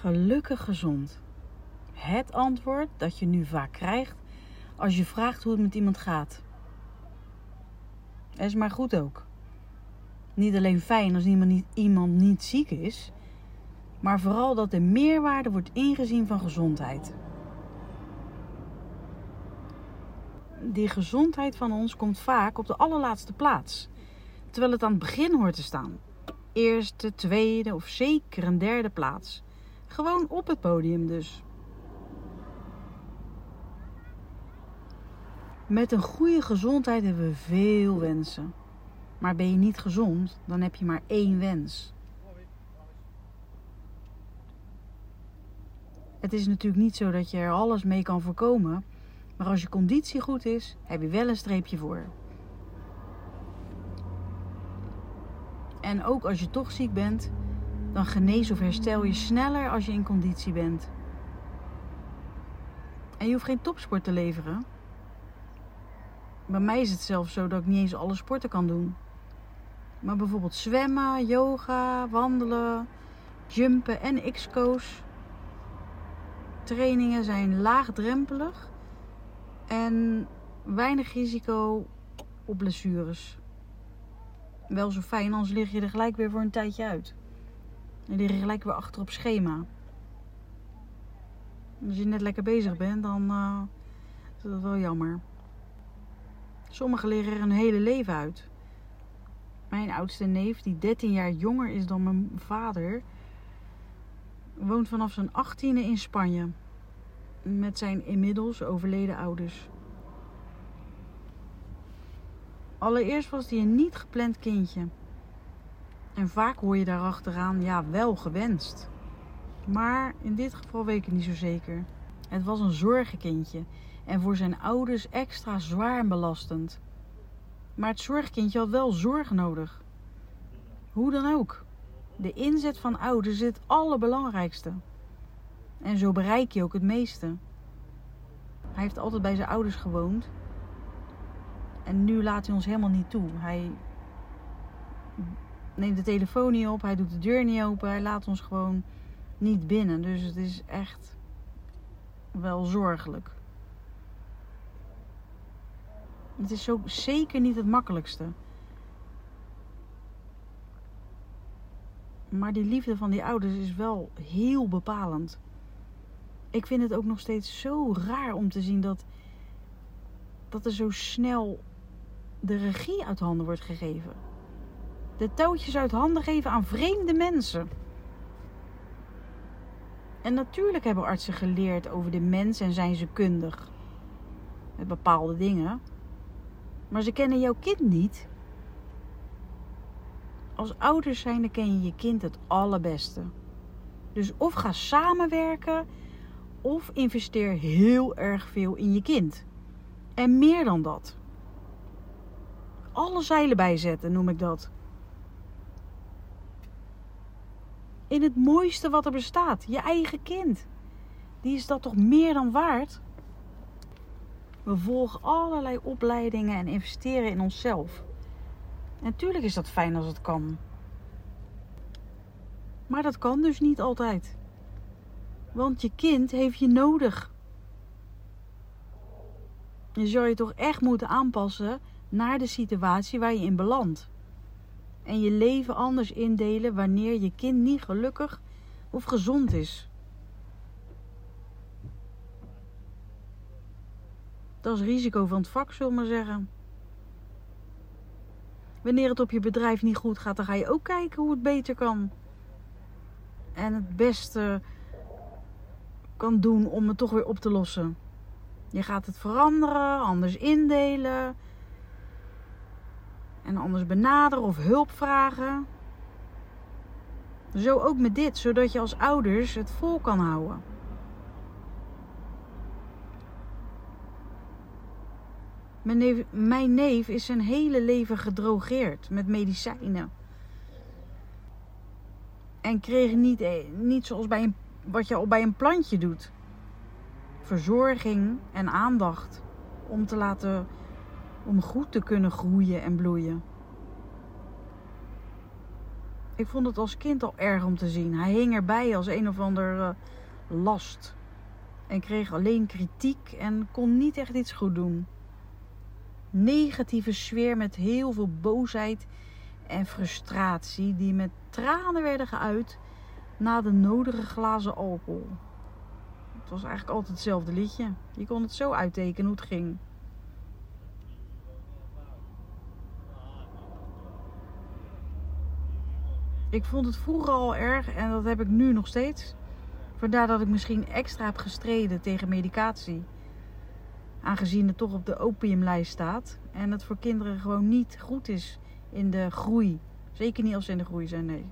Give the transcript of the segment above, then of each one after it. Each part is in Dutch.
Gelukkig gezond. Het antwoord dat je nu vaak krijgt als je vraagt hoe het met iemand gaat. is maar goed ook. Niet alleen fijn als iemand niet, iemand niet ziek is, maar vooral dat de meerwaarde wordt ingezien van gezondheid. Die gezondheid van ons komt vaak op de allerlaatste plaats, terwijl het aan het begin hoort te staan. Eerste, tweede of zeker een derde plaats. Gewoon op het podium dus. Met een goede gezondheid hebben we veel wensen. Maar ben je niet gezond, dan heb je maar één wens. Het is natuurlijk niet zo dat je er alles mee kan voorkomen. Maar als je conditie goed is, heb je wel een streepje voor. En ook als je toch ziek bent, dan genees of herstel je sneller als je in conditie bent. En je hoeft geen topsport te leveren. Bij mij is het zelfs zo dat ik niet eens alle sporten kan doen. Maar bijvoorbeeld zwemmen, yoga, wandelen, jumpen en x-co's. Trainingen zijn laagdrempelig en weinig risico op blessures. Wel zo fijn, anders lig je er gelijk weer voor een tijdje uit. En lig je gelijk weer achter op schema. Als je net lekker bezig bent, dan uh, is dat wel jammer. Sommigen liggen er een hele leven uit. Mijn oudste neef, die 13 jaar jonger is dan mijn vader, woont vanaf zijn 18e in Spanje. Met zijn inmiddels overleden ouders. Allereerst was hij een niet gepland kindje. En vaak hoor je daarachteraan, ja, wel gewenst. Maar in dit geval weet ik het niet zo zeker. Het was een zorgenkindje en voor zijn ouders extra zwaar en belastend. Maar het zorgkindje had wel zorg nodig. Hoe dan ook. De inzet van ouders is het allerbelangrijkste. En zo bereik je ook het meeste. Hij heeft altijd bij zijn ouders gewoond. En nu laat hij ons helemaal niet toe. Hij neemt de telefoon niet op, hij doet de deur niet open, hij laat ons gewoon niet binnen. Dus het is echt wel zorgelijk. Het is zo zeker niet het makkelijkste. Maar die liefde van die ouders is wel heel bepalend. Ik vind het ook nog steeds zo raar om te zien dat, dat er zo snel de regie uit handen wordt gegeven. De touwtjes uit handen geven aan vreemde mensen. En natuurlijk hebben artsen geleerd over de mens en zijn ze kundig. Met bepaalde dingen. Maar ze kennen jouw kind niet. Als ouders zijn, dan ken je je kind het allerbeste. Dus of ga samenwerken, of investeer heel erg veel in je kind. En meer dan dat. Alle zeilen bijzetten, noem ik dat. In het mooiste wat er bestaat, je eigen kind. Die is dat toch meer dan waard? We volgen allerlei opleidingen en investeren in onszelf. Natuurlijk is dat fijn als het kan. Maar dat kan dus niet altijd. Want je kind heeft je nodig. Je zou je toch echt moeten aanpassen naar de situatie waar je in belandt. En je leven anders indelen wanneer je kind niet gelukkig of gezond is. Dat is risico van het vak, zullen we maar zeggen. Wanneer het op je bedrijf niet goed gaat, dan ga je ook kijken hoe het beter kan. En het beste kan doen om het toch weer op te lossen. Je gaat het veranderen, anders indelen. En anders benaderen of hulp vragen. Zo ook met dit, zodat je als ouders het vol kan houden. Mijn neef, mijn neef is zijn hele leven gedrogeerd met medicijnen. En kreeg niet, eh, niet zoals bij een, wat je al bij een plantje doet. Verzorging en aandacht om te laten om goed te kunnen groeien en bloeien. Ik vond het als kind al erg om te zien. Hij hing erbij als een of ander uh, last. En kreeg alleen kritiek en kon niet echt iets goed doen. Negatieve sfeer met heel veel boosheid en frustratie die met tranen werden geuit na de nodige glazen alcohol. Het was eigenlijk altijd hetzelfde liedje. Je kon het zo uittekenen hoe het ging. Ik vond het vroeger al erg en dat heb ik nu nog steeds. Vandaar dat ik misschien extra heb gestreden tegen medicatie. Aangezien het toch op de opiumlijst staat. En het voor kinderen gewoon niet goed is in de groei. Zeker niet als ze in de groei zijn, nee.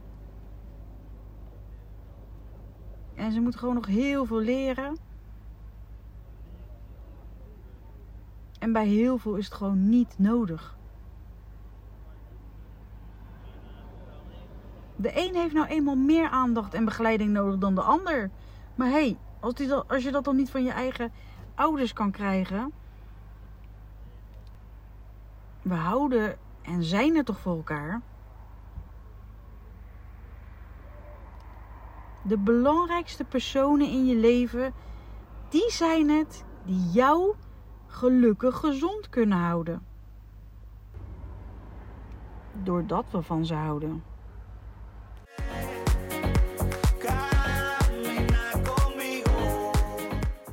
En ze moeten gewoon nog heel veel leren. En bij heel veel is het gewoon niet nodig. De een heeft nou eenmaal meer aandacht en begeleiding nodig dan de ander. Maar hé, hey, als, als je dat dan niet van je eigen ouders kan krijgen. We houden en zijn er toch voor elkaar. De belangrijkste personen in je leven, die zijn het die jou gelukkig gezond kunnen houden. Doordat we van ze houden.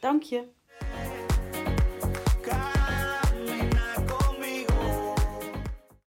Dank je.